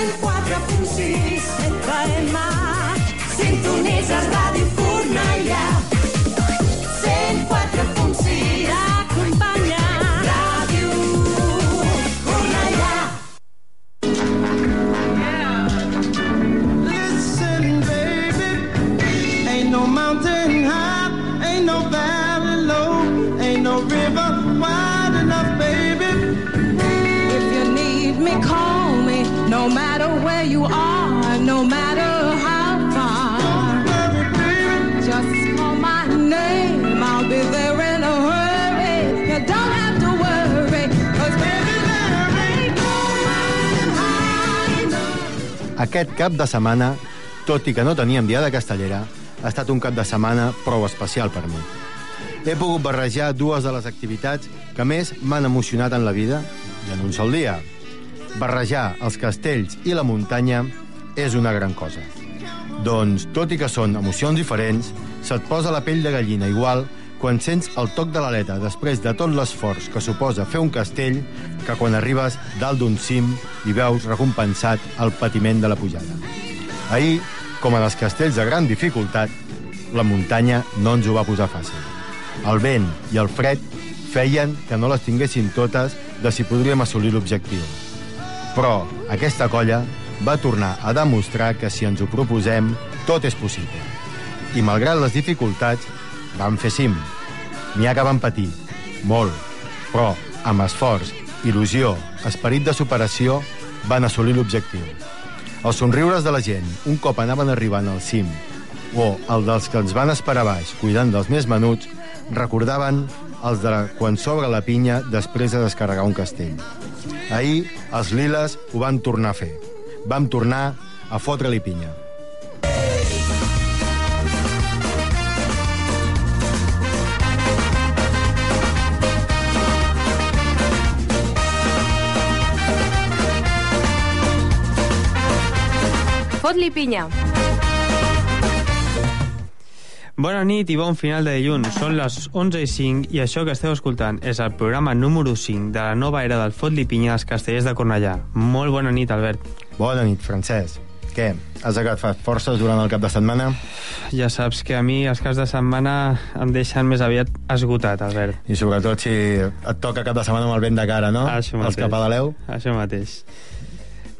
104.6 FM. Sintonitzes Ràdio Aquest cap de setmana, tot i que no teníem dia de castellera, ha estat un cap de setmana prou especial per mi. He pogut barrejar dues de les activitats que més m'han emocionat en la vida i en un sol dia. Barrejar els castells i la muntanya és una gran cosa. Doncs, tot i que són emocions diferents, se't posa la pell de gallina igual quan sents el toc de l'aleta després de tot l'esforç que suposa fer un castell que quan arribes dalt d'un cim i veus recompensat el patiment de la pujada. Ahir, com en els castells de gran dificultat, la muntanya no ens ho va posar fàcil. El vent i el fred feien que no les tinguessin totes de si podríem assolir l'objectiu. Però aquesta colla va tornar a demostrar que si ens ho proposem, tot és possible. I malgrat les dificultats, vam fer cim. N'hi ha que van patir, molt, però amb esforç, il·lusió, esperit de superació, van assolir l'objectiu. Els somriures de la gent, un cop anaven arribant al cim, o el dels que ens van esperar baix, cuidant dels més menuts, recordaven els de quan s'obre la pinya després de descarregar un castell. Ahir, els liles ho van tornar a fer. Vam tornar a fotre-li pinya. Fot-li pinya. Bona nit i bon final de dilluns. Són les 11 i 5 i això que esteu escoltant és el programa número 5 de la nova era del Fot-li pinya als castellers de Cornellà. Molt bona nit, Albert. Bona nit, Francesc. Què, has agafat forces durant el cap de setmana? Ja saps que a mi els caps de setmana em deixen més aviat esgotat, Albert. I sobretot si et toca cap de setmana amb el vent de cara, no? Això Els mateix. cap a l'Aleu? Això mateix.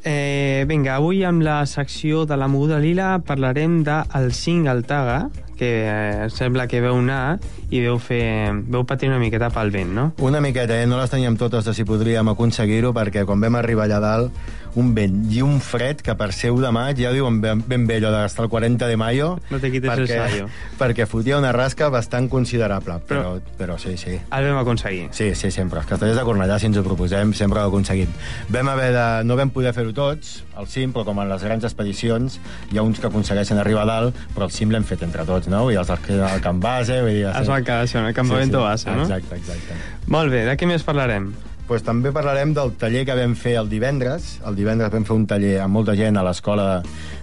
Eh, vinga, avui amb la secció de la moguda lila parlarem del single taga, que eh, sembla que veu anar i veu, fer, veu patir una miqueta pel vent, no? Una miqueta, eh? No les teníem totes de si podríem aconseguir-ho, perquè quan vam arribar allà dalt, un vent i un fred que per ser 1 de maig, ja diuen ben, ben bé allò d'estar el 40 de mayo, No te quites el perquè, sayo. perquè fotia una rasca bastant considerable, però, Però- però, sí, sí. El vam aconseguir. Sí, sí, sempre. Els castellers de Cornellà, si ens ho proposem, sempre ho aconseguim. Vam haver de... No vam poder fer-ho tots, al cim, però com en les grans expedicions, hi ha uns que aconsegueixen arribar a dalt, però el cim l'hem fet entre tots, no? I els que al Camp Base... Vull dir, Es van quedar això, no? Campamento base, no? Exacte, exacte. Molt bé, de què més parlarem? Pues també parlarem del taller que vam fer el divendres. El divendres vam fer un taller amb molta gent a l'escola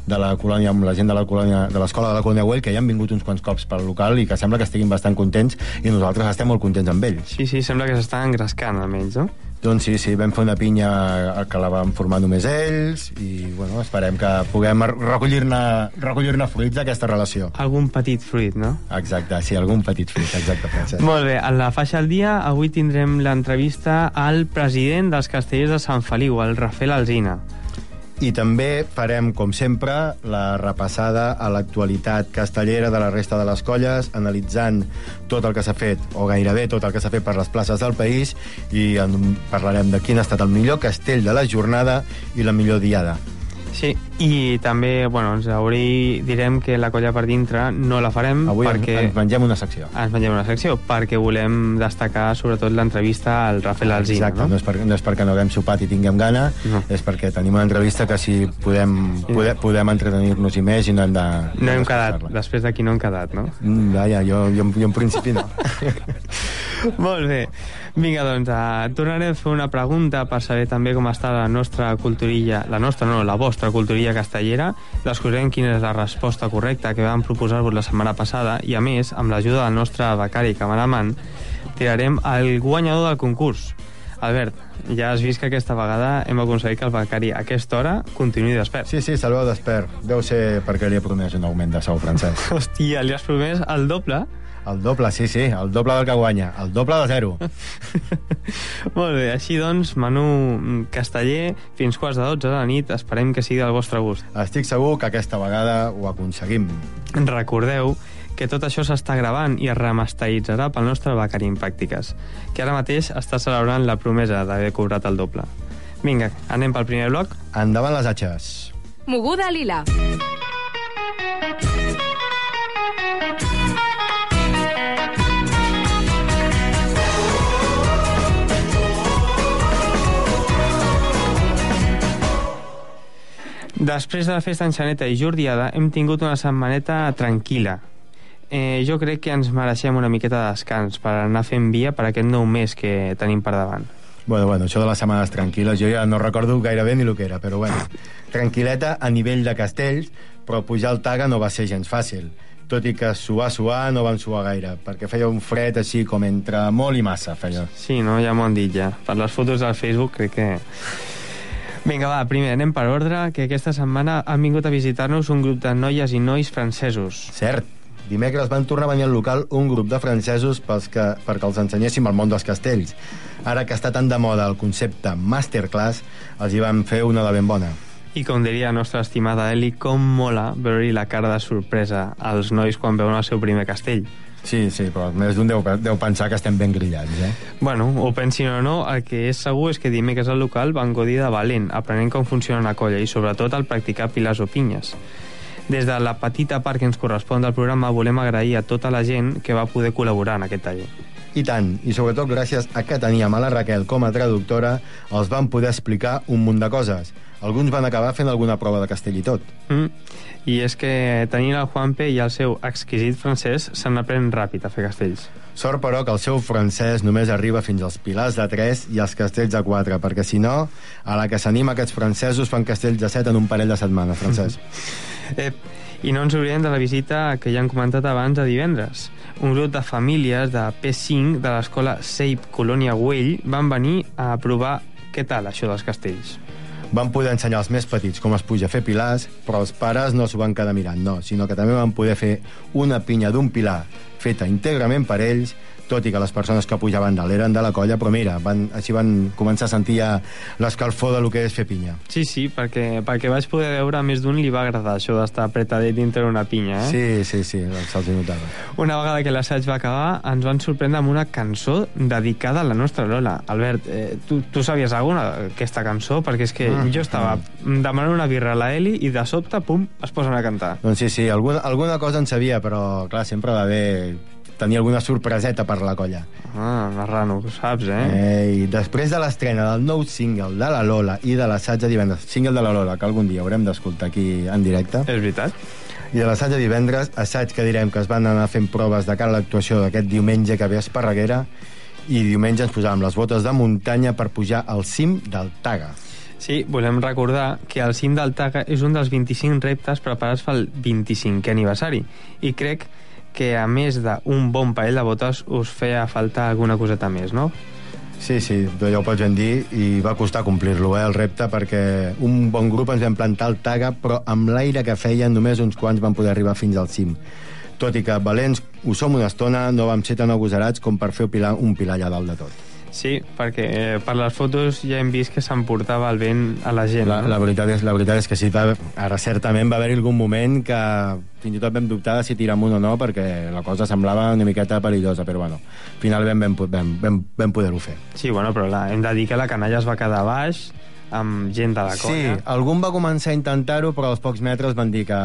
de la colònia, amb la gent de la colònia de l'escola de la colònia Güell, que ja han vingut uns quants cops pel local i que sembla que estiguin bastant contents i nosaltres estem molt contents amb ells. Sí, sí, sembla que s'estan engrescant, almenys, no? Doncs sí, sí, vam fer una pinya que la vam formar només ells i bueno, esperem que puguem recollir-ne recollir fruits d'aquesta relació. Algun petit fruit, no? Exacte, sí, algun petit fruit, exacte, Francesc. Molt bé, a la faixa al dia avui tindrem l'entrevista al president dels castellers de Sant Feliu, el Rafael Alzina. I també farem, com sempre, la repassada a l'actualitat castellera de la resta de les colles, analitzant tot el que s'ha fet, o gairebé tot el que s'ha fet per les places del país, i en, parlarem de quin ha estat el millor castell de la jornada i la millor diada. Sí, i també, bueno, ens hauré, direm que la colla per dintre no la farem Avui perquè... ens mengem una secció. ens mengem una secció, perquè volem destacar sobretot l'entrevista al Rafael Alzina, Exacte, no? no? és, per, no és perquè no haguem sopat i tinguem gana, No. és perquè tenim una entrevista que si podem, podem, podem entretenir-nos i més i no hem de... No hem quedat, després d'aquí no hem quedat, no? Mm, vaja, jo, jo, jo en principi no. Molt bé. Vinga, doncs, uh, tornaré a fer una pregunta per saber també com està la nostra culturilla, la nostra no, la vostra culturilla castellera. Descobrirem quina és la resposta correcta que vam proposar-vos la setmana passada i, a més, amb l'ajuda del nostre becari cameraman, tirarem el guanyador del concurs. Albert, ja has vist que aquesta vegada hem aconseguit que el becari a aquesta hora continuï despert. Sí, sí, se'l veu despert. Deu ser perquè li he promès un augment de sou francès. Hòstia, li has promès el doble? El doble, sí, sí, el doble del que guanya. El doble de zero. Molt bé, així doncs, menú casteller, fins quarts de 12 de la nit, esperem que sigui del vostre gust. Estic segur que aquesta vegada ho aconseguim. Recordeu que tot això s'està gravant i es remasteritzarà pel nostre becari en pràctiques, que ara mateix està celebrant la promesa d'haver cobrat el doble. Vinga, anem pel primer bloc? Endavant les atxes. Moguda Lila. Després de la festa en Xaneta i Jordiada hem tingut una setmaneta tranquil·la. Eh, jo crec que ens mereixem una miqueta de descans per anar fent via per aquest nou mes que tenim per davant. Bueno, bueno, això de les setmanes tranquil·les, jo ja no recordo gaire bé ni el que era, però bueno, tranquil·leta a nivell de castells, però pujar al Taga no va ser gens fàcil tot i que suar, suar, no vam suar gaire, perquè feia un fred així com entre molt i massa, feia. Sí, no? Ja m'ho han dit ja. Per les fotos del Facebook crec que... Vinga, va, primer anem per ordre, que aquesta setmana han vingut a visitar-nos un grup de noies i nois francesos. Cert, dimecres van tornar a venir al local un grup de francesos pels que, perquè els ensenyéssim el món dels castells. Ara que està tan de moda el concepte masterclass, els hi vam fer una de ben bona. I com diria la nostra estimada Eli, com mola veure-hi la cara de sorpresa als nois quan veuen el seu primer castell. Sí, sí, però més d'un deu, deu pensar que estem ben grillats, eh? Bueno, ho pensin o no, el que és segur és que dimecres al local van godir de valent, aprenent com funciona una colla i sobretot al practicar pilars o pinyes. Des de la petita part que ens correspon del programa volem agrair a tota la gent que va poder col·laborar en aquest taller. I tant, i sobretot gràcies a que teníem a la Raquel com a traductora, els van poder explicar un munt de coses. Alguns van acabar fent alguna prova de castell i tot. Mm. I és que tenint el Juanpe i el seu exquisit francès se n'aprèn ràpid a fer castells. Sort, però, que el seu francès només arriba fins als pilars de 3 i als castells de 4, perquè si no, a la que s'anima aquests francesos fan castells de 7 en un parell de setmanes, francès. Eh, I no ens oblidem de la visita que ja han comentat abans de divendres. Un grup de famílies de P5 de l'escola Seip Colònia Güell van venir a provar què tal això dels castells. Van poder ensenyar als més petits com es puja a fer pilars, però els pares no s'ho van quedar mirant, no, sinó que també van poder fer una pinya d'un pilar feta íntegrament per ells, tot i que les persones que pujaven dalt eren de la colla, però mira, van, així van començar a sentir ja l'escalfor de lo que és fer pinya. Sí, sí, perquè, perquè vaig poder veure a més d'un li va agradar això d'estar apretadet dintre una pinya, eh? Sí, sí, sí, se'ls notava. Una vegada que l'assaig va acabar, ens van sorprendre amb una cançó dedicada a la nostra Lola. Albert, eh, tu, tu sabies alguna d'aquesta cançó? Perquè és que Mm. jo estava demanant una birra a la Eli i de sobte, pum, es posen a cantar. Doncs sí, sí, alguna, alguna cosa en sabia, però clar, sempre va bé tenir alguna sorpreseta per la colla. Ah, marrano, ho saps, eh? Eh, I després de l'estrena del nou single de la Lola i de l'assaig de divendres, single de la Lola, que algun dia haurem d'escoltar aquí en directe, És veritat? i de l'assaig de divendres, assaig que direm que es van anar fent proves de cara a l'actuació d'aquest diumenge que ve a Esparreguera, i diumenge ens posàvem les botes de muntanya per pujar al cim del Taga. Sí, volem recordar que el cim del Taga és un dels 25 reptes preparats pel 25è aniversari i crec que a més d'un bon parell de botes us feia falta alguna coseta més, no? Sí, sí, ja ho pots ben dir, i va costar complir-lo, eh, el repte, perquè un bon grup ens vam plantar al Taga, però amb l'aire que feien només uns quants van poder arribar fins al cim. Tot i que valents ho som una estona, no vam ser tan agosarats com per fer un pilar, un pilar allà dalt de tot. Sí, perquè eh, per les fotos ja hem vist que s'emportava el vent a la gent. La, no? la, veritat és, la veritat és que sí, va, ara certament va haver-hi algun moment que fins i tot vam dubtar de si tirar amunt o no, perquè la cosa semblava una miqueta perillosa, però bueno, finalment vam, vam, vam, vam poder-ho fer. Sí, bueno, però la, hem de dir que la canalla es va quedar baix amb gent de la Sí, colla. algun va començar a intentar-ho, però als pocs metres van dir que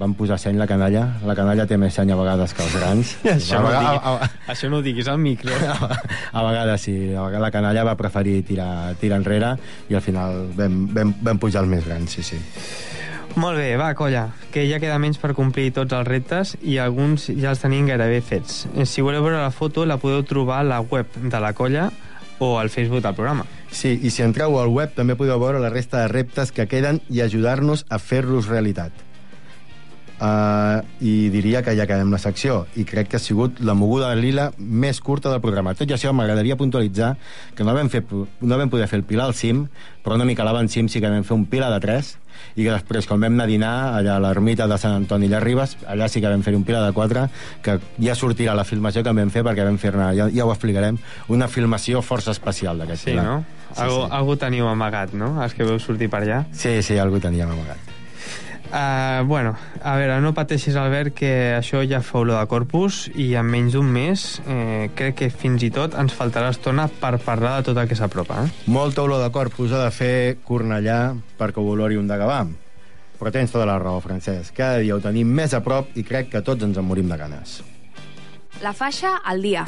van posar seny la canalla. La canalla té més seny a vegades que els grans. Això, a, no vega- diguis, a, a, això no ho diguis al micro. a vegades sí, a vegades la canalla va preferir tirar, tirar enrere i al final vam, vam, vam pujar els més grans, sí, sí. Molt bé, va, colla, que ja queda menys per complir tots els reptes i alguns ja els tenim gairebé fets. Eh, Si voleu veure la foto, la podeu trobar a la web de la colla o al Facebook del programa. Sí, i si entreu al web també podeu veure la resta de reptes que queden i ajudar-nos a fer-los realitat. Uh, I diria que ja acabem la secció. I crec que ha sigut la moguda de lila més curta del programa. Tot i això, m'agradaria puntualitzar que no vam, fer, no vam poder fer el Pilar al cim, però una mica a l'avant cim sí que vam fer un Pilar de 3, i que després, quan vam anar a dinar allà a l'ermita de Sant Antoni de Ribes, allà sí que vam fer un Pilar de 4, que ja sortirà la filmació que vam fer, perquè vam fer-ne, ja, ja ho explicarem, una filmació força especial d'aquest Sí, Pilar. no? Sí, algú, sí. algú teniu amagat, no? Els que veu sortir per allà. Sí, sí, algú teníem amagat. Uh, bueno, a veure, no pateixis, Albert, que això ja fa olor de corpus i en menys d'un mes eh, crec que fins i tot ens faltarà estona per parlar de tot el que s'apropa. Eh? Molta olor de corpus ha de fer Cornellà perquè ho olori un de Gavà. Però tens tota la raó, Francesc. Cada dia ho tenim més a prop i crec que tots ens en morim de ganes. La faixa al dia.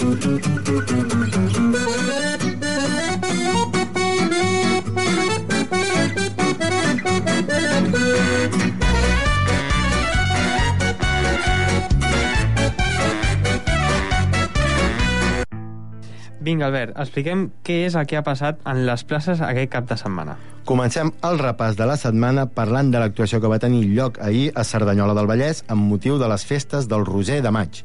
Vinga, Albert, expliquem què és el que ha passat en les places aquest cap de setmana. Comencem el repàs de la setmana parlant de l'actuació que va tenir lloc ahir a Cerdanyola del Vallès amb motiu de les festes del Roser de maig.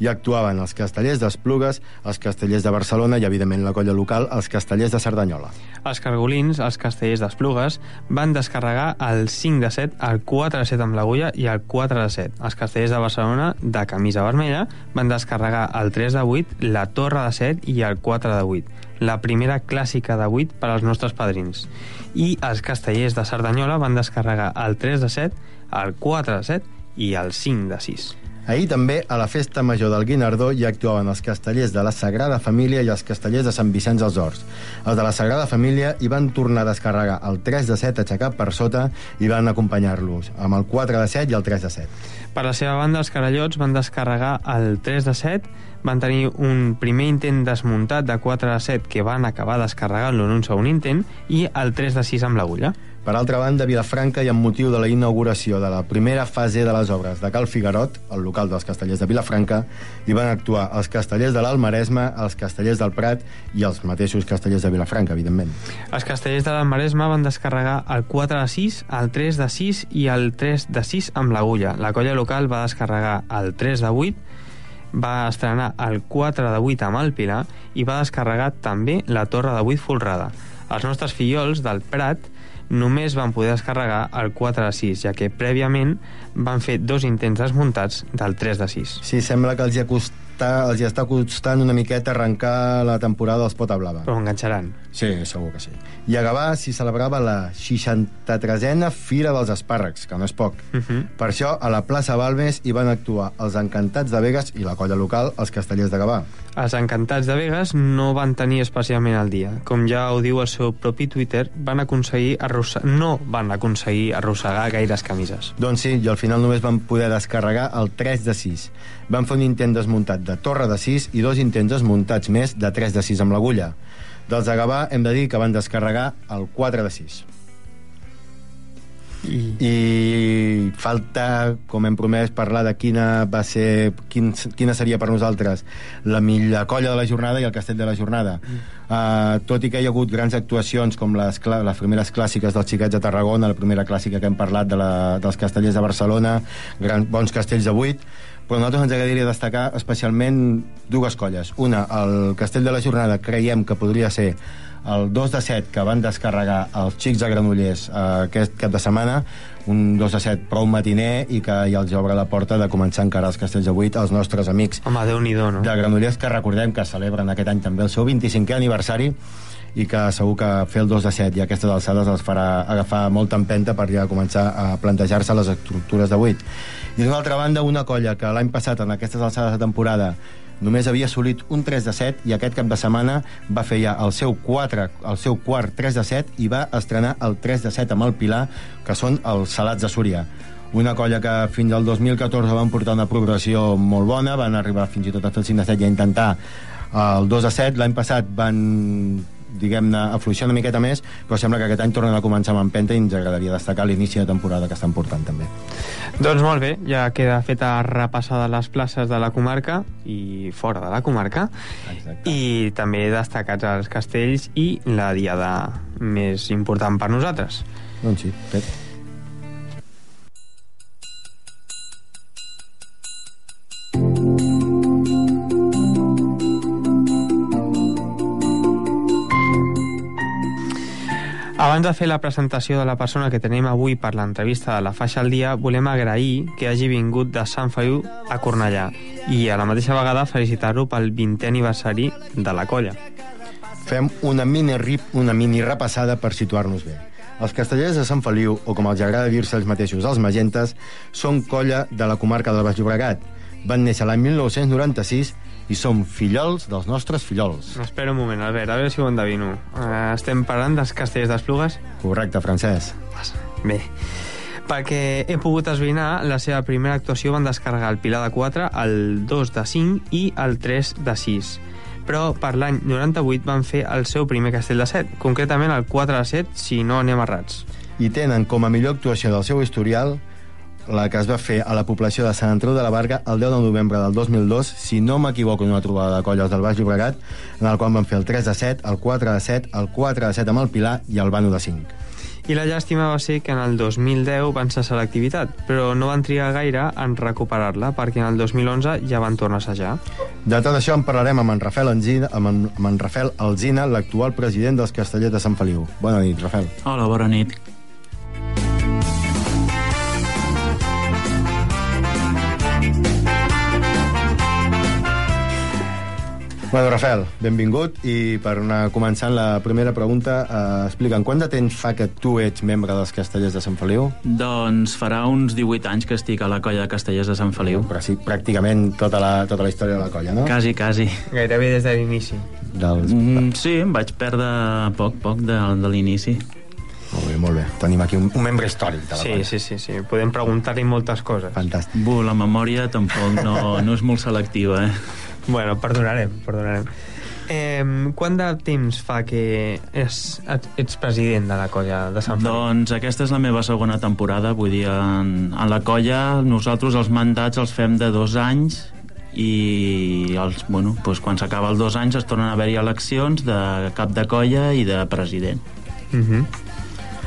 Hi actuaven els castellers d'Esplugues, els castellers de Barcelona i, evidentment, la colla local, els castellers de Cerdanyola. Els cargolins, els castellers d'Esplugues, van descarregar el 5 de 7, el 4 de 7 amb l'agulla i el 4 de 7. Els castellers de Barcelona, de camisa vermella, van descarregar el 3 de 8, la torre de 7 i el 4 de 8 la primera clàssica de 8 per als nostres padrins. I els castellers de Cerdanyola van descarregar el 3 de 7, el 4 de 7 i el 5 de 6. Ahir també a la festa major del Guinardó hi actuaven els castellers de la Sagrada Família i els castellers de Sant Vicenç dels Horts. Els de la Sagrada Família hi van tornar a descarregar el 3 de 7 aixecat per sota i van acompanyar-los amb el 4 de 7 i el 3 de 7. Per la seva banda, els carallots van descarregar el 3 de 7, van tenir un primer intent desmuntat de 4 de 7 que van acabar descarregant-lo en un segon intent i el 3 de 6 amb l'agulla. Per altra banda, Vilafranca i amb motiu de la inauguració de la primera fase de les obres de Cal Figarot, el local dels castellers de Vilafranca, hi van actuar els castellers de l'Almaresme, els castellers del Prat i els mateixos castellers de Vilafranca, evidentment. Els castellers de la Maresma van descarregar el 4 de 6, el 3 de 6 i el 3 de 6 amb l'agulla. La colla local va descarregar el 3 de 8, va estrenar el 4 de 8 amb el Pilar i va descarregar també la torre de 8 folrada. Els nostres fillols del Prat només van poder descarregar el 4 de 6, ja que prèviament van fer dos intents desmuntats del 3 de 6. Sí, sembla que els hi, acosta, els hi està costant una miqueta arrencar la temporada dels Pota Blava. Però enganxaran. Sí, segur que sí. I a Gavà s'hi celebrava la 63a Fira dels Espàrrecs, que no és poc. Uh -huh. Per això, a la plaça Balmes hi van actuar els Encantats de Vegas i la colla local, els castellers de Gavà. Els encantats de Vegas no van tenir especialment el dia. Com ja ho diu el seu propi Twitter, van aconseguir arrossar... no van aconseguir arrossegar gaires camises. Doncs sí, i al final només van poder descarregar el 3 de 6. Van fer un intent desmuntat de torre de 6 i dos intents desmuntats més de 3 de 6 amb l'agulla. Dels de Gavà hem de dir que van descarregar el 4 de 6. I... I falta, com hem promès, parlar de quina va ser, quin, quina seria per nosaltres la millor colla de la jornada i el castell de la jornada. Mm. Uh, tot i que hi ha hagut grans actuacions com les, les primeres clàssiques dels xiquets de Tarragona, la primera clàssica que hem parlat de la, dels castellers de Barcelona, gran, bons castells de 8, però a nosaltres ens agradaria destacar especialment dues colles. Una, el castell de la jornada creiem que podria ser el 2 de 7 que van descarregar els xics de Granollers eh, aquest cap de setmana, un 2 de 7 prou matiner i que ja els obre la porta de començar a encarar els castells de 8 als nostres amics Home, no? de Granollers que recordem que celebren aquest any també el seu 25è aniversari i que segur que fer el 2 de 7 i aquestes alçades els farà agafar molta empenta per ja començar a plantejar-se les estructures de 8. I d'una altra banda, una colla que l'any passat, en aquestes alçades de temporada, només havia assolit un 3 de 7 i aquest cap de setmana va fer ja el seu 4, el seu quart 3 de 7 i va estrenar el 3 de 7 amb el Pilar, que són els Salats de Súria. Una colla que fins al 2014 van portar una progressió molt bona, van arribar fins i tot a fer el 5 de 7 i a intentar el 2 de 7. L'any passat van diguem-ne, afluixar una miqueta més, però sembla que aquest any tornen a començar amb empenta i ens agradaria destacar l'inici de temporada que estan portant també. Doncs molt bé, ja queda feta repassada les places de la comarca i fora de la comarca Exacte. i també destacats els castells i la diada més important per nosaltres. Doncs sí, fet. Abans de fer la presentació de la persona que tenim avui per l'entrevista de la faixa al dia, volem agrair que hagi vingut de Sant Feliu a Cornellà i a la mateixa vegada felicitar-lo pel 20è aniversari de la colla. Fem una mini, rip, una mini repassada per situar-nos bé. Els castellers de Sant Feliu, o com els agrada dir-se ells mateixos, els magentes, són colla de la comarca del Baix Llobregat. Van néixer l'any 1996 i som fillols dels nostres fillols. Espera un moment, Albert, a veure si ho endevino. Uh, estem parlant dels castellers d'Esplugues? Correcte, Francesc. Bé, perquè he pogut esbrinar, la seva primera actuació van descarregar el Pilar de 4, el 2 de 5 i el 3 de 6. Però per l'any 98 van fer el seu primer castell de 7, concretament el 4 de 7, si no anem errats. I tenen com a millor actuació del seu historial la que es va fer a la població de Sant Andreu de la Barca el 10 de novembre del 2002, si no m'equivoco, en una trobada de colles del Baix Llobregat, en el qual van fer el 3 de 7, el 4 de 7, el 4 de 7 amb el Pilar i el Bano de 5. I la llàstima va ser que en el 2010 van cessar l'activitat, però no van trigar gaire en recuperar-la, perquè en el 2011 ja van tornar a assajar. De tot això en parlarem amb en Rafael, Enzina, amb en, amb en Rafael Alzina, l'actual president dels Castellers de Sant Feliu. Bona nit, Rafael. Hola, bona nit. Bueno, Rafael, benvingut i per anar començant la primera pregunta, eh, explica'm, quant de temps fa que tu ets membre dels Castellers de Sant Feliu? Doncs farà uns 18 anys que estic a la colla de Castellers de Sant Feliu. Però sí, pràcticament tota la, tota la història de la colla, no? Quasi, quasi. Gairebé des de l'inici. Dels... Mm, sí, em vaig perdre poc, poc de, de l'inici. Molt bé, molt bé. Tenim aquí un, un membre històric de la Sí, colla. sí, sí, sí. Podem preguntar-li moltes coses. Fantàstic. Bu, la memòria tampoc no, no és molt selectiva, eh? Bueno, perdonarem, perdonarem. Eh, quant de temps fa que és, et- ets president de la colla de Sant Feliu? Doncs aquesta és la meva segona temporada, vull dir, en, en la colla nosaltres els mandats els fem de dos anys i els, bueno, doncs quan s'acaba els dos anys es tornen a haver-hi eleccions de cap de colla i de president. Uh -huh.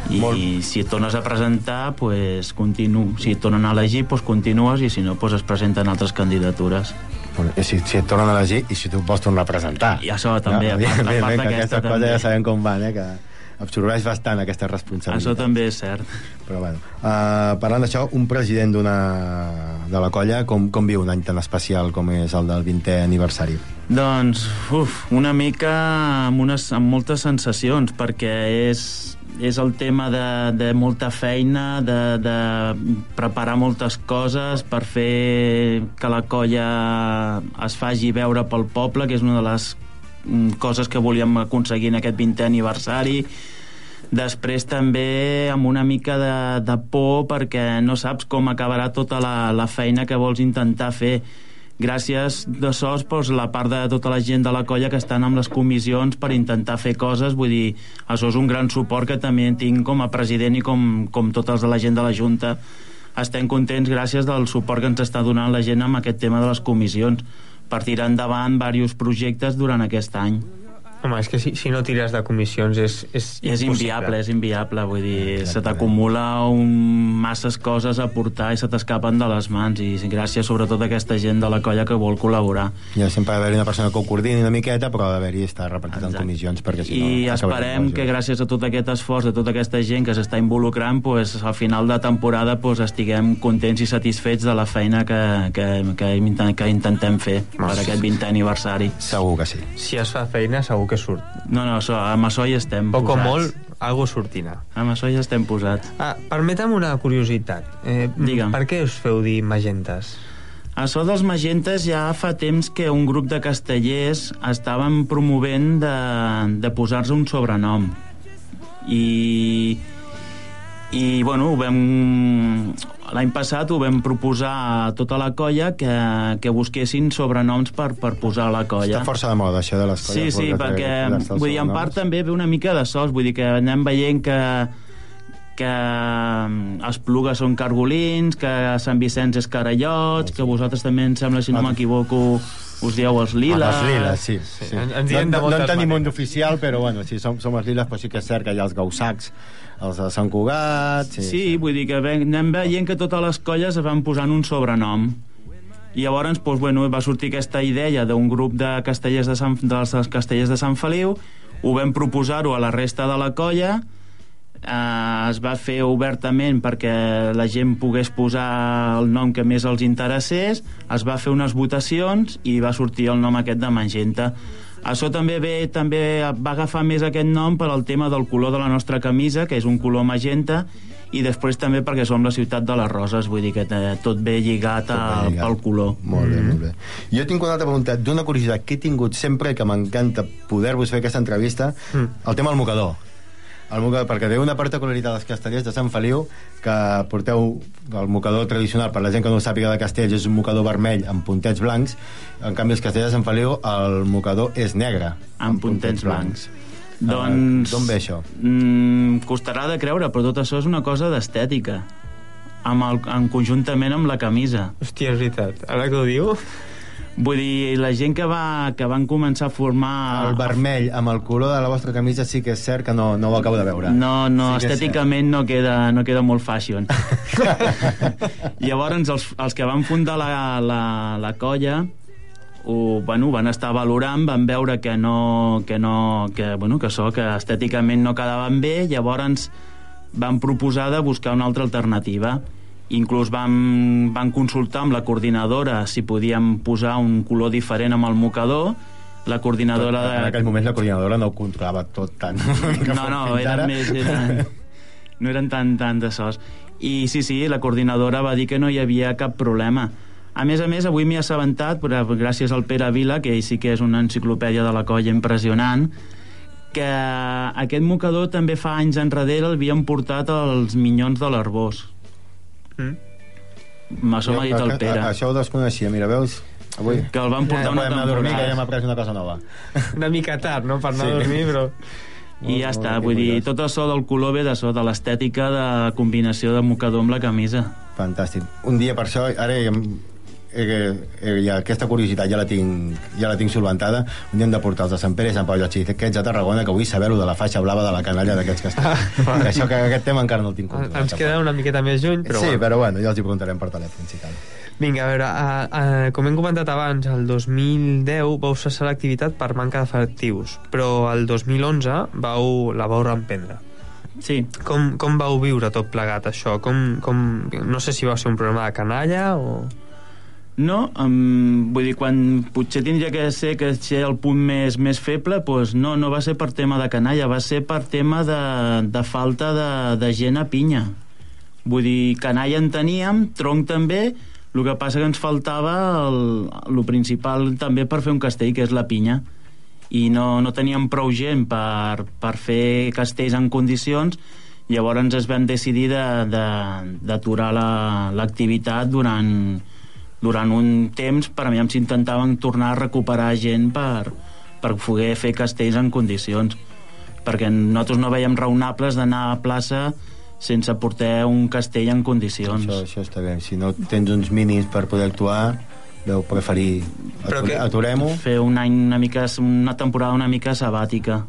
I Molt. si et tornes a presentar, pues, continu. si et tornen a elegir, pues, continues i si no, pues, es presenten altres candidatures. Si, si et tornen a elegir i si tu vols tornar a presentar. I això també, a part- a part d'aquesta aquestes coses també. ja sabem com van, eh? que absorbeix bastant aquesta responsabilitat. Això també és cert. Però bueno, uh, parlant d'això, un president d'una de la colla, com, com viu un any tan especial com és el del 20è aniversari? Doncs, uf, una mica amb, unes, amb moltes sensacions, perquè és, és el tema de, de molta feina, de, de preparar moltes coses per fer que la colla es faci veure pel poble, que és una de les mm, coses que volíem aconseguir en aquest 20è aniversari. Després també amb una mica de, de por perquè no saps com acabarà tota la, la feina que vols intentar fer gràcies de sos doncs, la part de tota la gent de la colla que estan amb les comissions per intentar fer coses, vull dir, això és un gran suport que també tinc com a president i com, com tots els de la gent de la Junta estem contents gràcies del suport que ens està donant la gent amb aquest tema de les comissions per tirar endavant diversos projectes durant aquest any. Home, és que si, si no tires de comissions és, és, I és inviable, és inviable, vull dir, se t'acumula un, masses coses a portar i se t'escapen de les mans i gràcies sobretot a aquesta gent de la colla que vol col·laborar. Ja sempre ha d'haver-hi una persona que ho coordini una miqueta, però ha d'haver-hi estar repartit en Exacte. comissions, perquè si no... I esperem que gràcies a tot aquest esforç de tota aquesta gent que s'està involucrant pues, al final de temporada pues, estiguem contents i satisfets de la feina que, que, que, que intentem fer per aquest 20è aniversari. Segur que sí. Si es fa feina, segur que surt. No, no, això, amb això hi estem Poc o posats. molt, algo sortirà. Amb això hi estem posats. Ah, permetem una curiositat. Eh, Digue'm. Per què us feu dir magentes? Això dels magentes ja fa temps que un grup de castellers estaven promovent de, de posar-se un sobrenom. I, i bueno, ho vam... L'any passat ho vam proposar a tota la colla que, que busquessin sobrenoms per, per posar a la colla. Està força de moda, això de les Sí, colles. sí, voler perquè els vull dir, en part també ve una mica de sols, vull dir que anem veient que que mm, Espluga són cargolins, que Sant Vicenç és carallots, que vosaltres també, em sembla, si no m'equivoco, us dieu els liles. Ah, les liles, sí. sí. Ens- ens no, diem de no, no en tenim un d'oficial, però bueno, sí, som, som els liles, però sí que és cert que hi ha els gausacs, els de Sant Cugat... Sí, Sí, vull dir que anem veient que totes les colles es van posant un sobrenom. I llavors doncs, bueno, va sortir aquesta idea d'un grup de castellers de Sant, dels castellers de Sant Feliu, ho vam proposar-ho a la resta de la colla eh, es va fer obertament perquè la gent pogués posar el nom que més els interessés, es va fer unes votacions i va sortir el nom aquest de Magenta. Això també ve, també va agafar més aquest nom per al tema del color de la nostra camisa, que és un color magenta, i després també perquè som la ciutat de les roses, vull dir que eh, tot ve lligat, Tot ben lligat. pel color. Molt bé, molt bé. Jo tinc una altra pregunta d'una curiositat que he tingut sempre que m'encanta poder-vos fer aquesta entrevista, Mm. el tema del mocador. El mocador, perquè té una particularitat dels castellers de Sant Feliu que porteu el mocador tradicional, per la gent que no ho sàpiga de castells, és un mocador vermell amb puntets blancs, en canvi els castellers de Sant Feliu el mocador és negre, amb puntets blancs. Ah, Doncs... D'on ve això? Mm, costarà de creure, però tot això és una cosa d'estètica. Amb el, en conjuntament amb la camisa. Hòstia, és veritat. Ara que ho diu... Vull dir, la gent que, va, que van començar a formar... El vermell amb el color de la vostra camisa sí que és cert que no, no ho acabo de veure. No, no, Sí que estèticament no queda, no queda molt fashion. Llavors, els, els que van fundar la, la, la colla ho, bueno, van estar valorant, van veure que no, que no, que, bueno, que això, que estèticament no quedaven bé, llavors van proposar de buscar una altra alternativa. Inclús van, van consultar amb la coordinadora si podíem posar un color diferent amb el mocador. La coordinadora de... En aquell moment la coordinadora no ho controlava tot tant. No, no, eren més... Eren, no eren tan, tan de sos. I sí, sí, la coordinadora va dir que no hi havia cap problema. A més a més, avui m'he assabentat, però gràcies al Pere Vila, que ell sí que és una enciclopèdia de la colla impressionant, que aquest mocador també fa anys enrere l'havien portat als Minyons de l'Arbós. Mm. M'ha dit el a- Pere. a- Això ho desconeixia, mira, veus? Avui Que el van portar ja una podem anar a dormir, que ja temporada. m'ha pres una cosa nova. Una mica tard, no?, per anar Sí. a dormir, però... I ja està, vull dir, tot això del color ve d'això, de l'estètica de combinació de mocador amb la camisa. Fantàstic. Un dia, per això, ara he, he, ja, aquesta curiositat ja la tinc, ja la tinc solventada. Un dia hem de portar els de Sant Pere i Sant Pau i dic, aquests a Tarragona, que vull saber-ho de la faixa blava de la canalla d'aquests castells. això que aquest tema encara no el tinc controlat. Ens queda una miqueta més lluny, però... sí, bueno. però bueno, ja els hi preguntarem per telèfon, si cal. Vinga, a veure, a, a, com hem comentat abans, el 2010 vau cessar l'activitat per manca d'efectius, però el 2011 vau, la vau reemprendre. Sí, Com, com vau viure tot plegat, això? Com, com, no sé si va ser un problema de canalla o... No, um, vull dir, quan potser tindria que ser que ser el punt més, més feble, doncs no, no va ser per tema de canalla, va ser per tema de, de falta de, de gent a pinya. Vull dir, canalla en teníem, tronc també, el que passa que ens faltava el, el principal també per fer un castell, que és la pinya. I no, no teníem prou gent per, per fer castells en condicions, llavors ens vam decidir de- de- d'aturar la- l'activitat durant, durant un temps per a veure si intentaven tornar a recuperar gent per, per poder fer castells en condicions perquè nosaltres no veiem raonables d'anar a plaça sense portar un castell en condicions. Això, això està bé. Si no tens uns mínims per poder actuar, veu preferir Però atur, que- aturem-ho. Fer un any una mica, una temporada una mica sabàtica.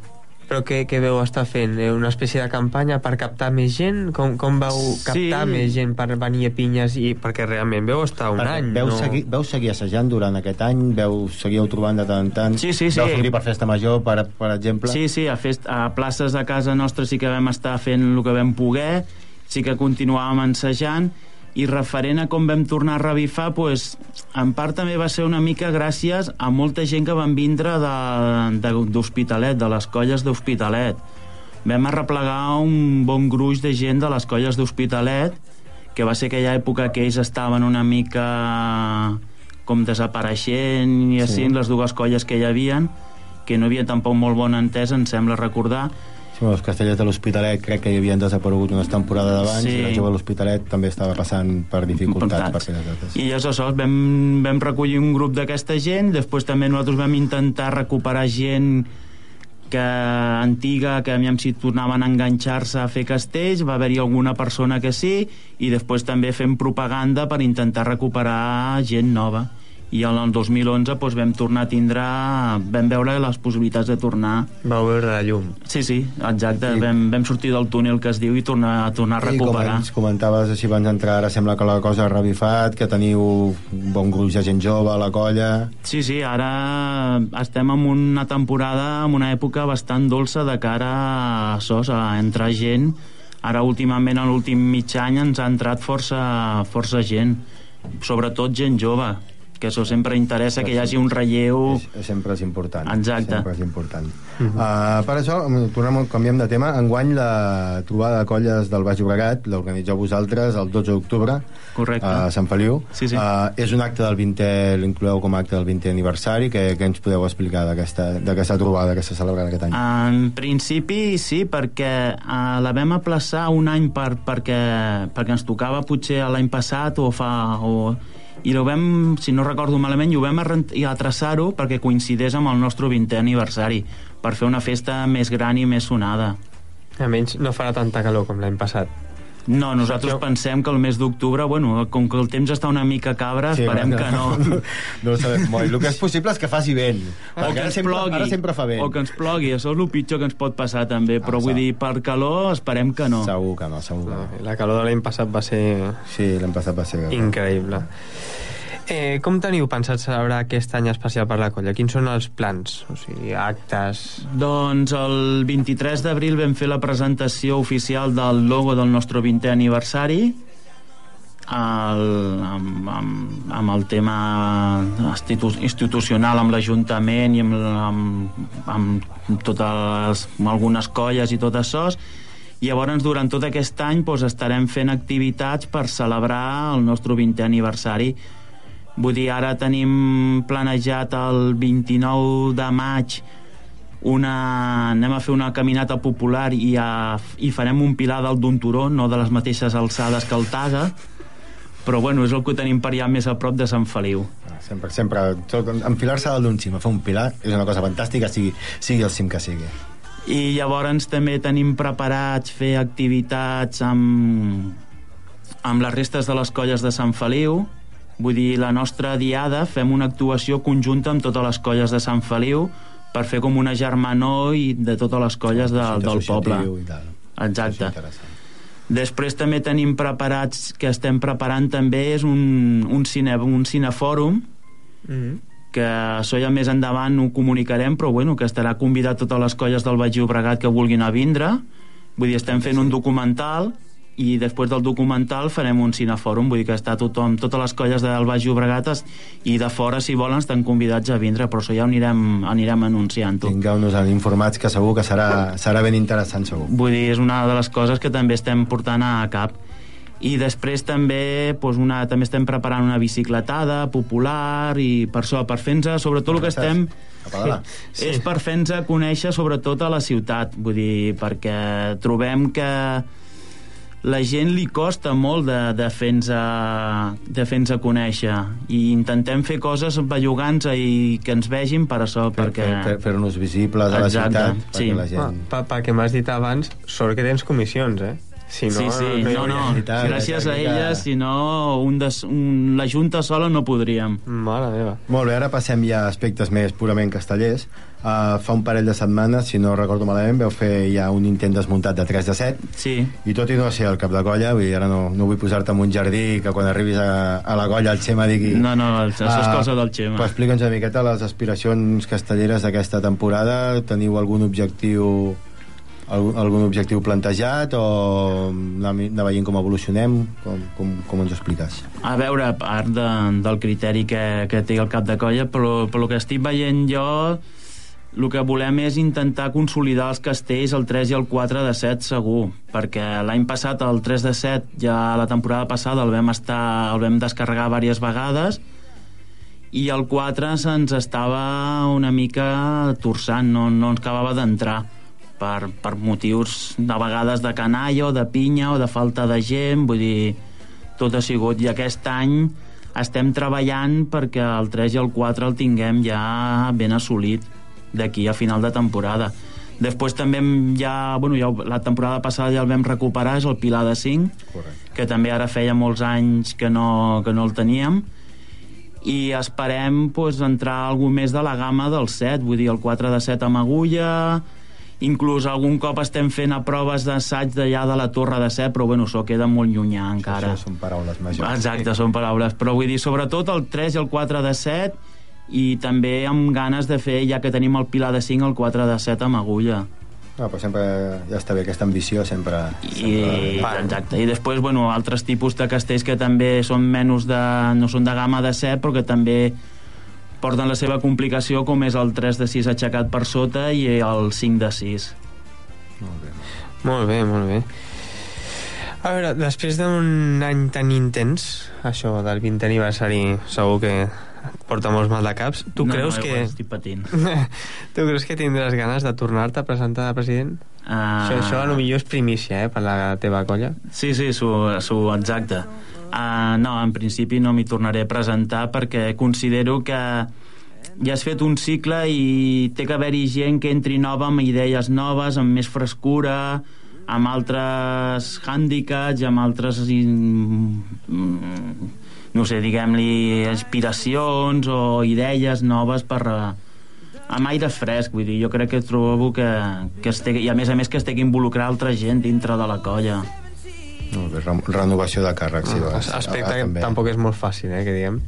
Però què, què veu estar fent? Eh, Una espècie de campanya per captar més gent? Com, com vau captar Sí. més gent per venir a Pinyes? I, perquè realment veu estar un Perquè any, veu, no? seguir, veu seguir assajant durant aquest any? Veu seguiu trobant de tant en tant? Sí, sí, sí. Veu sortir per festa major, per, per exemple? Sí, sí, a, fest, a places de casa nostra sí que vam estar fent el que vam poder, sí que continuàvem ensejant, i referent a com vam tornar a revifar, pues, en part també va ser una mica gràcies a molta gent que van vindre de- de- d'Hospitalet, de, de les colles d'Hospitalet. Vam arreplegar un bon gruix de gent de les colles d'Hospitalet, que va ser aquella època que ells estaven una mica com desapareixent i així, Sí. les dues colles que hi havien, que no havia tampoc molt bon entès, em sembla recordar. Sí, els castellers de l'Hospitalet crec que hi havien desaparegut unes temporades abans Sí. i la jove de l'Hospitalet també estava passant per dificultats per dates. I llavors això, vam, vam recollir un grup d'aquesta gent, després també nosaltres vam intentar recuperar gent que antiga, que aviam si tornaven a enganxar-se a fer castells, va haver-hi alguna persona que sí, i després també fem propaganda per intentar recuperar gent nova. I en el 2011 doncs, vam tornar a tindre, vam veure les possibilitats de tornar. Vau veure la llum. Sí, sí, exacte, I- vam, vam sortir del túnel que es diu i tornar, a tornar a I com recuperar. ens comentaves així abans d'entrar, ara sembla que la cosa ha revifat, que teniu un bon gruix de gent jove a la colla... Sí, sí, ara estem en una temporada, en una època bastant dolça de cara a sos, a entrar gent Ara, últimament, en l'últim mig any, ens ha entrat força, força gent, sobretot gent jove, que això sempre interessa que hi hagi un relleu... És, sempre és important. Exacte. Sempre és important. Uh -huh. uh, per això, tornem, canviem de tema. Enguany la trobada de colles del Baix Llobregat l'organitzeu vosaltres el 12 d'octubre Correcte. a Sant Feliu. Sí, sí. Uh, és un acte del 20è, l'incloeu com a acte del 20è aniversari. Què, què ens podeu explicar d'aquesta trobada que s'ha celebrat aquest any? En principi sí, perquè uh, la vam aplaçar un any per, perquè, perquè ens tocava potser l'any passat o fa... O, i ho vam, si no recordo malament, i ho vam atraçar-ho perquè coincideix amb el nostre 20è aniversari, per fer una festa més gran i més sonada. A menys no farà tanta calor com l'any passat. No, nosaltres pensem que el mes d'octubre, bueno, com que el temps està una mica cabra, esperem bueno, que no. No, no ho sabem molt. El que és possible és que faci vent. o que ens sempre, plogui, Ara sempre fa vent. o que ens plogui, això és el pitjor que ens pot passar també, però Ah, vull dir, per calor esperem que no. Segur que no, segur que no. La calor de l'any passat va ser Sí, l'hem passat va ser... increïble. Eh, com teniu pensat celebrar aquest any especial per la colla? Quins són els plans? O sigui, actes... Doncs el 23 d'abril vam fer la presentació oficial del logo del nostre 20è aniversari el, amb, amb, amb el tema institu institucional amb l'Ajuntament i amb, amb, amb totes amb algunes colles i tot això llavors durant tot aquest any doncs, estarem fent activitats per celebrar el nostre 20è aniversari vull dir, ara tenim planejat el 29 de maig una, anem a fer una caminata popular i, a, i farem un pilar dalt d'un turó, no de les mateixes alçades que el Taga, però bueno, és el que tenim per allà més a prop de Sant Feliu. Ah, Sempre, sempre, enfilar-se dalt d'un cim a fer un pilar és una cosa fantàstica, sigui, sigui el cim que sigui. I llavors també tenim preparats fer activitats amb, amb les restes de les colles de Sant Feliu. Vull dir, la nostra diada fem una actuació conjunta amb totes les colles de Sant Feliu per fer com una germanor i de totes les colles de, Teixit del poble. Exacte. Després també tenim preparats, que estem preparant també, és un, un, cine, un cinefòrum, Mm -hmm. que això ja més endavant ho comunicarem, però bueno, que estarà convidat totes les colles del Baix Llobregat que vulguin a vindre. Vull dir, estem fent un documental i després del documental farem un cinefòrum, vull dir que està tothom, totes les colles del Baix Llobregat i de fora, si volen, estan convidats a vindre, però això ja ho anirem, anirem anunciant-ho. Tingueu-nos informats que segur que serà, serà ben interessant, segur. Vull dir, és una de les coses que també estem portant a cap. I després també, doncs una, també estem preparant una bicicletada popular i per això, per fer-nos, sobretot el que estem... Sí. És per fer-nos conèixer sobretot a la ciutat, vull dir, perquè trobem que la gent li costa molt de, de fer-nos de fer conèixer i intentem fer coses bellugants i que ens vegin per això, Per, perquè... per, per fer-nos visibles a la ciutat, sí. perquè la Ah, gent... pa, pa, que m'has dit abans, sort que tens comissions, eh? Si no, sí, sí, no, no, I tant, gràcies a elles, si no, un des, un, la Junta sola no podríem. Mare meva. Molt bé, ara passem ja a aspectes més purament castellers. Uh, fa un parell de setmanes, si no recordo malament, veu fer ja un intent desmuntat de 3 de 7 Sí, i tot i no ser el cap de colla, vull dir, ara no, no vull posar-te en un jardí que quan arribis a, a la colla el Xema digui... no, no, això és Ah, cosa del Xema. Però explica'ns una miqueta les aspiracions castelleres d'aquesta temporada. Teniu algun objectiu algun, algun objectiu plantejat o anar, anar veient com evolucionem? Com, com, com ens ho expliques? A veure, a part de, del criteri que, que té el cap de colla, però, però el que estic veient jo, el que volem és intentar consolidar els castells el 3 i el 4 de 7 segur, perquè l'any passat el 3 de 7, ja la temporada passada el vam, estar, el vam descarregar diverses vegades i el 4 se'ns estava una mica torçant, no, no ens acabava d'entrar per, per motius de vegades de canalla o de pinya o de falta de gent, vull dir, tot ha sigut. I aquest any estem treballant perquè el 3 i el 4 el tinguem ja ben assolit d'aquí a final de temporada. Després també ja, bueno, ja, la temporada passada ja el vam recuperar, és el Pilar de 5, Correcte. que també ara feia molts anys que no, que no el teníem i esperem pues, entrar a algú més de la gamma del 7, vull dir, el 4 de 7 amb agulla, inclús algun cop estem fent a proves d'assaig d'allà de la torre de 7, però bueno, això queda molt llunyà encara. Això són paraules majors. Exacte, són paraules, però vull dir, sobretot el 3 i el 4 de 7 i també amb ganes de fer, ja que tenim el Pilar de 5, el 4 de 7 amb agulla. No, però sempre ja està bé aquesta ambició, sempre... I, exacte. I després, bueno, altres tipus de castells que també són menys de... no són de gamma de 7, però que també porten la seva complicació, com és el 3 de 6 aixecat per sota i el 5 de 6. Molt bé, molt bé. A veure, després d'un any tan intens, això del 20 aniversari, segur que porta molts mal de caps. Tu no, creus no, que... igual Estic patint. tu creus que tindràs ganes de tornar-te a presentar de president? Uh, Això, això a lo millor és primícia, eh, per la teva colla. Sí, sí, su, su, exacte. Uh, no, en principi no m'hi tornaré a presentar perquè considero que ja has fet un cicle i té que haver-hi gent que entri nova amb idees noves, amb més frescura, amb altres hàndicaps, amb altres... no sé, diguem-li, inspiracions o idees noves per... amb aire fresc, vull dir, jo crec que trobo que, que estic, i a més a més que estic involucrar altra gent dintre de la colla. Molt bé, renovació de càrrecs. Sí, Ah, vas. aspecte Ah, que també. tampoc és molt fàcil, eh, que diguem.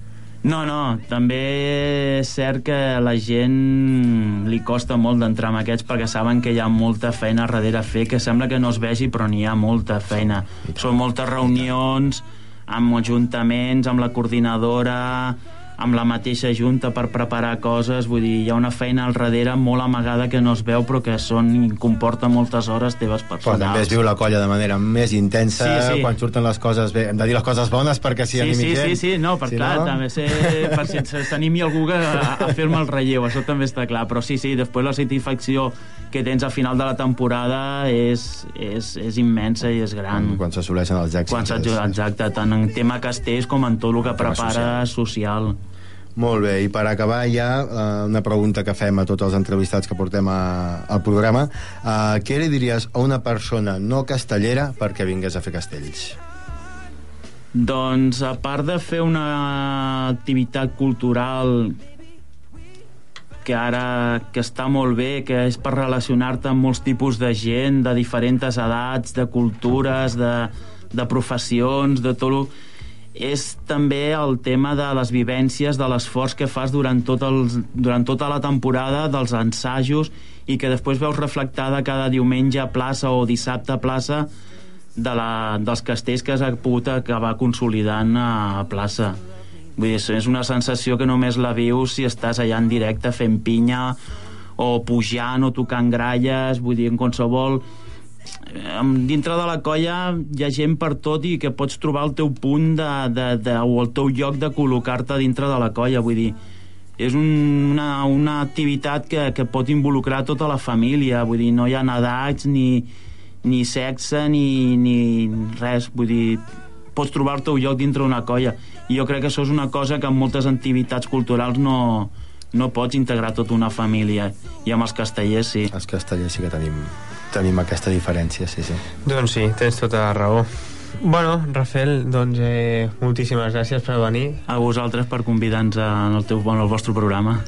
No, no, també és cert que a la gent li costa molt d'entrar en aquests perquè saben que hi ha molta feina darrere a fer, que sembla que no es vegi, però n'hi ha molta feina. Són moltes reunions amb ajuntaments, amb la coordinadora, amb la mateixa junta per preparar coses, vull dir, hi ha una feina al darrere molt amagada que no es veu però que són, comporta moltes hores teves Però personals. també es viu la colla de manera més intensa Sí, sí. quan surten les coses bé. Hem de dir les coses bones perquè s'hi Sí, animi sí, gent. sí, sí, no, per Si clar, no... també sé, per si s'animi algú que a, a fer-me el relleu, això també està clar, però sí, sí, després la satisfacció que tens al final de la temporada és, és, és immensa i és gran. Quan s'assoleixen els èxits. Quan exacte, tant en tema castells com en tot el que prepara social. Molt bé, i per acabar ja, eh, una pregunta que fem a tots els entrevistats que portem a, al programa. Eh, què li diries a una persona no castellera perquè vingués a fer castells? Doncs, a part de fer una activitat cultural que ara que està molt bé, que és per relacionar-te amb molts tipus de gent, de diferents edats, de cultures, de, de professions, de tot el és també el tema de les vivències, de l'esforç que fas durant, tot el, durant tota la temporada, dels ensajos, i que després veus reflectada cada diumenge a plaça o dissabte a plaça de la, dels castells que has pogut acabar consolidant a plaça. Vull dir, és una sensació que només la vius si estàs allà en directe fent pinya o pujant o tocant gralles, vull dir, en qualsevol dintre de la colla hi ha gent per tot i que pots trobar el teu punt de, de, de, o el teu lloc de col·locar-te dintre de la colla vull dir, és un, una, una activitat que, que pot involucrar tota la família, vull dir, no hi ha edats ni, ni sexe ni, ni res, vull dir pots trobar el teu lloc dintre d'una colla. I jo crec que això és una cosa que en moltes activitats culturals no, no pots integrar tota una família. I amb els castellers sí. Els castellers sí que tenim, tenim aquesta diferència, sí, sí. Doncs sí, tens tota la raó. Bueno, Rafael, doncs eh, moltíssimes gràcies per venir. a vosaltres per convidar-nos en el, teu, en el vostre programa.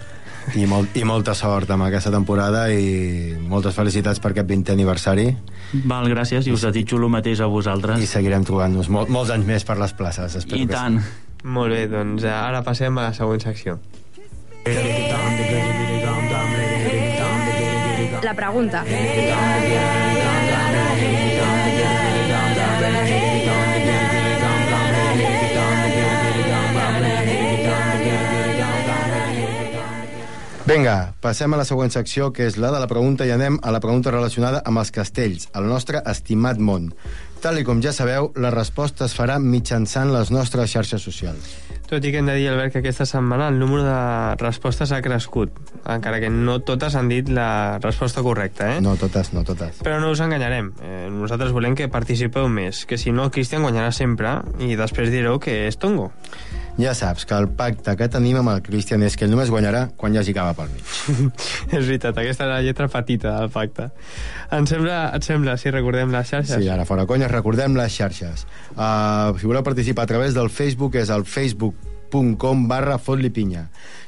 I, molt, I molta sort amb aquesta temporada i moltes felicitats per aquest 20è aniversari Val, gràcies, i us desitjo el mateix a i vosaltres. seguirem trobant-nos mol, molts anys més per les places. Espero I que tant. Molt bé, doncs ara passem a la següent secció. La pregunta. Vinga, passem a la següent secció, que és la de la pregunta, i anem a la pregunta relacionada amb els castells, el nostre estimat món. Tal i com ja sabeu, la resposta es farà mitjançant les nostres xarxes socials. Tot i que hem de dir, Albert, que aquesta setmana el número de respostes ha crescut, encara que no totes han dit la resposta correcta, eh? No totes, no totes. Però no us enganyarem. Eh, nosaltres volem que participeu més, que si no Cristian guanyarà sempre i després direu que és tongo. Ja saps que el pacte que tenim amb el Christian és que ell només guanyarà quan hi hagi cava pel mig. és veritat, aquesta és la lletra petita del pacte. Em sembla, et sembla, si recordem les xarxes? Sí, ara fora conyes, recordem les xarxes. Uh, si voleu participar a través del Facebook és el facebook.com barra fotlipinya.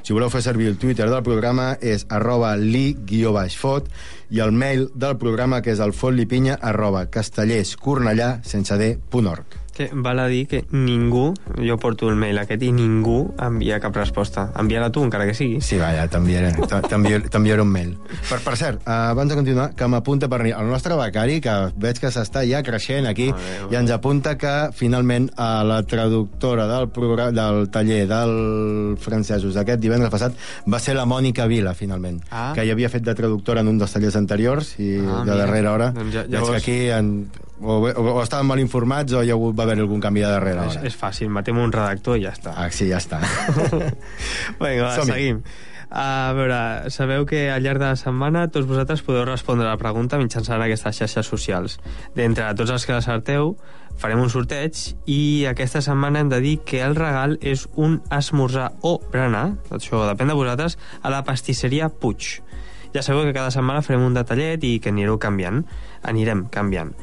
Si voleu fer servir el Twitter del programa és arroba li-fot i el mail del programa que és el fotlipinya arroba castellerscornellà sense d.org. Que val a dir que ningú, jo porto el mail aquest i ningú envia cap resposta. Envia-la tu, encara que sigui. Sí, vaja, t'enviaré t- t'enviaré t'enviaré un mail. Per, per cert, eh, abans de continuar, que m'apunta per el nostre becari, que veig que s'està ja creixent aquí, Molt bé, molt i ens apunta que finalment a la traductora del, programa, del taller del francesos d'aquest divendres passat va ser la Mònica Vila, finalment, Ah. que ja havia fet de traductora en un dels tallers anteriors i Ah, de mira. darrera hora Doncs ja- veig llavors- que aquí en, o, o, o estaven mal informats o hi ha hagut, va haver algun canvi de darrera És, és fàcil, matem un redactor i ja està. Ah, sí, ja està. Vinga, va, seguim. A veure, sabeu que al llarg de la setmana tots vosaltres podeu respondre a la pregunta mitjançant aquestes xarxes socials. D'entre tots els que l'acerteu, farem un sorteig i aquesta setmana hem de dir que el regal és un esmorzar o berenar, això depèn de vosaltres, a la pastisseria Puig. Ja sabeu que cada setmana farem un detallet i que anireu canviant. Anirem canviant.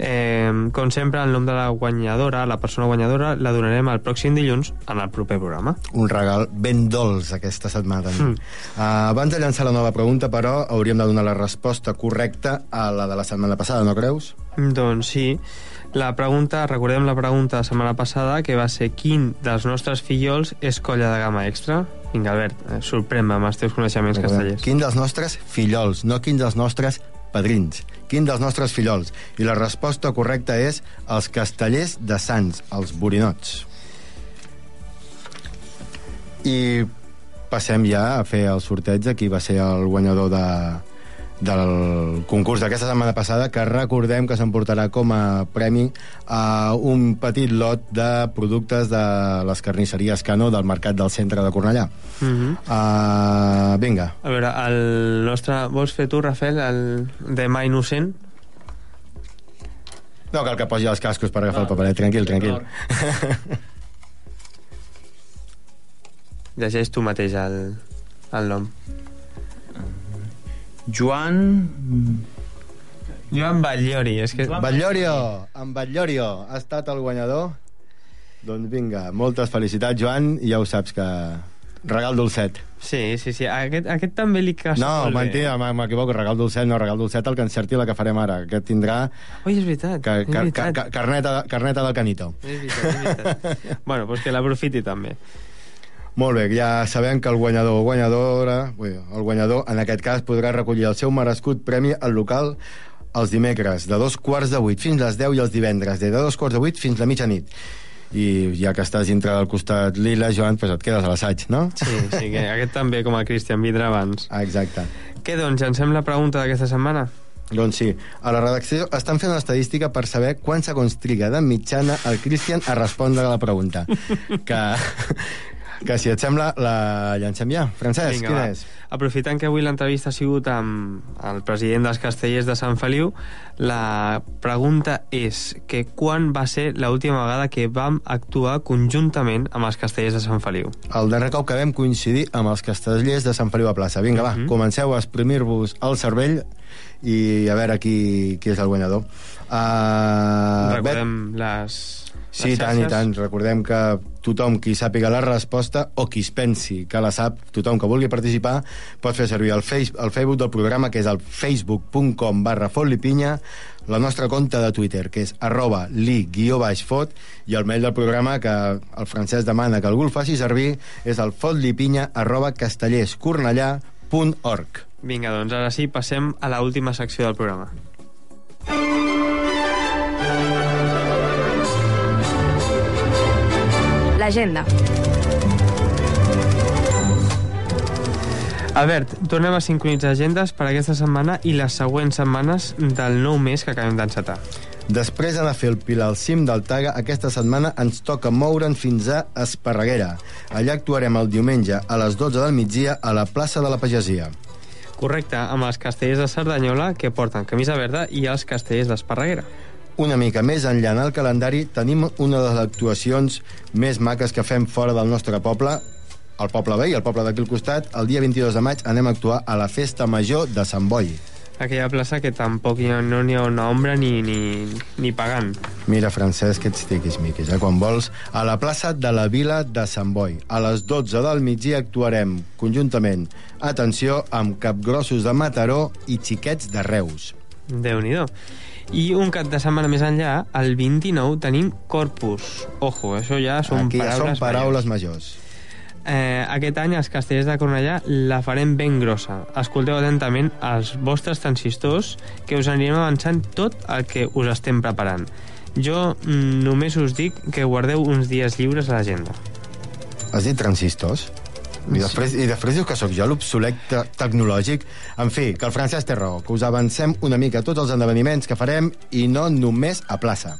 Eh, com sempre, el nom de la guanyadora, la persona guanyadora, la donarem el pròxim dilluns en el proper programa. un regal ben dolç aquesta setmana. Mm. Uh, abans de llançar la nova pregunta, però, hauríem de donar la resposta correcta a la de la setmana passada, no creus? Doncs sí. La pregunta, recordem la pregunta de la setmana passada, que va ser quin dels nostres fillols és colla de gamma extra? Vinga, Albert, eh, sorprèn-me amb els teus coneixements castellers. Quin dels nostres fillols, no quin dels nostres padrins. Quin dels nostres fillols? I la resposta correcta és els castellers de Sants, els borinots. I passem ja a fer el sorteig de qui va ser el guanyador de, del concurs d'aquesta setmana passada, que recordem que s'emportarà com a premi a un petit lot de productes de les carnisseries Cano del Mercat del Centre de Cornellà. Mm -hmm. Uh, vinga, A veure, el nostre... Vols fer tu, Rafael, el demà innocent? No cal que posi els cascos per agafar el paperet. Tranquil, tranquil. Llegeix tu mateix el, el nom. Joan... Joan Batllori, és que... Batllòrio, en Batllòrio ha estat el guanyador. Doncs vinga, moltes felicitats, Joan, i ja ho saps que... Regal dolcet. Sí, sí, sí. Aquest, aquest també li casa No, molt bé. mentida, m- m'equivoco, regal dolcet, no, regal dolcet el que encerti la que farem ara. Aquest tindrà Ui, és veritat, ca, és ca, ca, veritat. ca, carneta, carneta del Canito. És veritat, és veritat. bueno, doncs que l'aprofiti també. Molt bé, ja sabem que el guanyador o guanyadora, el guanyador en aquest cas podrà recollir el seu merescut premi al local els dimecres de dos quarts de vuit fins les 10 i els divendres de dos quarts de vuit fins la mitjanit. I ja que estàs dintre del costat lila, Joan, doncs et quedes a l'assaig, no? Sí, sí, que aquest també, com el Cristian Vidre abans. Ah, exacte. Què, doncs, llancem la pregunta d'aquesta setmana? Doncs sí, a la redacció estan fent una estadística per saber quants segons triga de mitjana el Christian a respondre a la pregunta. que, que si et sembla, la llancem ja. Francesc, quina va. és? Aprofitant que avui l'entrevista ha sigut amb el president dels castellers de Sant Feliu, la pregunta és que quan va ser l'última vegada que vam actuar conjuntament amb els castellers de Sant Feliu? El darrer cop que vam coincidir amb els castellers de Sant Feliu a plaça. Vinga, va, Mhm. comenceu a exprimir-vos el cervell i a veure qui, qui és el guanyador. Uh, Recordem les... Sí, tant i tant. Recordem que tothom qui sàpiga la resposta o qui es pensi que la sap, tothom que vulgui participar, pot fer servir el, face, el Facebook del programa, que és el facebook.com barra fotlipinya, la nostra compte de Twitter, que és arroba li guió baix fot, i el mail del programa que el francès demana que algú el faci servir és el fotlipinya arroba castellerscornellà.org. Vinga, doncs ara sí, passem a la última secció del programa. L'agenda. Albert, tornem a sincronitzar agendes per aquesta setmana i les següents setmanes del nou mes que acabem d'encetar. Després d'anar a fer el pila al cim del Taga, aquesta setmana ens toca moure'n fins a Esparreguera. Allà actuarem el diumenge a les 12 del migdia a la plaça de la Pagesia. Correcte, amb els castellers de Cerdanyola que porten camisa verda i els castellers d'Esparreguera. Una mica més enllà en el calendari tenim una de les actuacions més maques que fem fora del nostre poble, el poble veí, el poble d'aquí al costat. El dia 22 de maig anem a actuar a la Festa Major de Sant Boi. Aquella plaça que tampoc hi ha, no n'hi ha una ombra ni, ni, ni pagant. Mira, Francesc, que ets tiquis-miquis, eh? Quan vols, a la plaça de la Vila de Sant Boi. A les 12 del migdia actuarem conjuntament, atenció, amb capgrossos de Mataró i xiquets de Reus. déu nhi I un cap de setmana més enllà, el 29, tenim Corpus. Ojo, això ja són Aquí ja paraules són paraules majors. Eh, aquest any els castellers de Cornellà la farem ben grossa. Escolteu atentament els vostres transistors que us anirem avançant tot el que us estem preparant. Jo mm, només us dic que guardeu uns dies lliures a l'agenda. Has dit transistors? I després, I després dius que sóc jo l'obsolet te tecnològic. En fi, que el Francesc té raó, que us avancem una mica tots els esdeveniments que farem i no només a plaça.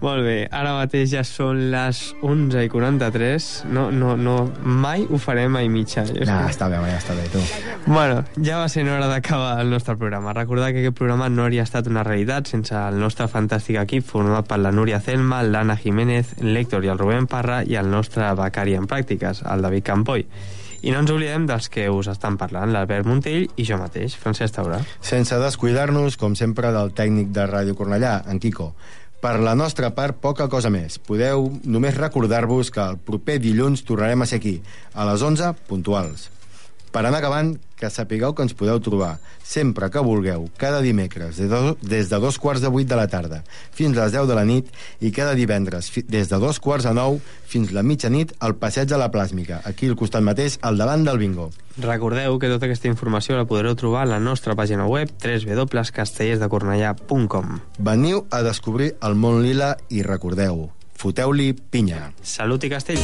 Molt bé, ara mateix ja són les 11 i 43. No, no, no, mai ho farem a i mitja. Jo Ah, sé. està bé, ja està bé, tu. Bueno, ja va sent hora d'acabar el nostre programa. Recordar que aquest programa no hauria estat una realitat sense el nostre fantàstic equip format per la Núria Celma, l'Anna Jiménez, l'Héctor i el Rubén Parra i el nostre becari en pràctiques, el David Campoy. I no ens oblidem dels que us estan parlant, l'Albert Montell i jo mateix, Francesc Taurà. Sense descuidar-nos, com sempre, del tècnic de Ràdio Cornellà, en Quico. Per la nostra part, poca cosa més. Podeu només recordar-vos que el proper dilluns tornarem a ser aquí, a les 11, puntuals. Per anar acabant, que sapigueu que ens podeu trobar sempre que vulgueu, cada dimecres, des de, des de dos quarts de vuit de la tarda fins a les 10 de la nit i cada divendres fi- des de dos quarts de nou fins la mitjanit al passeig de la Plàsmica, aquí al costat mateix, al davant del bingo. Recordeu que tota aquesta informació la podreu trobar a la nostra pàgina web www.castellersdecornellà.com Veniu a descobrir el món lila i recordeu, foteu-li pinya. Salut i castell!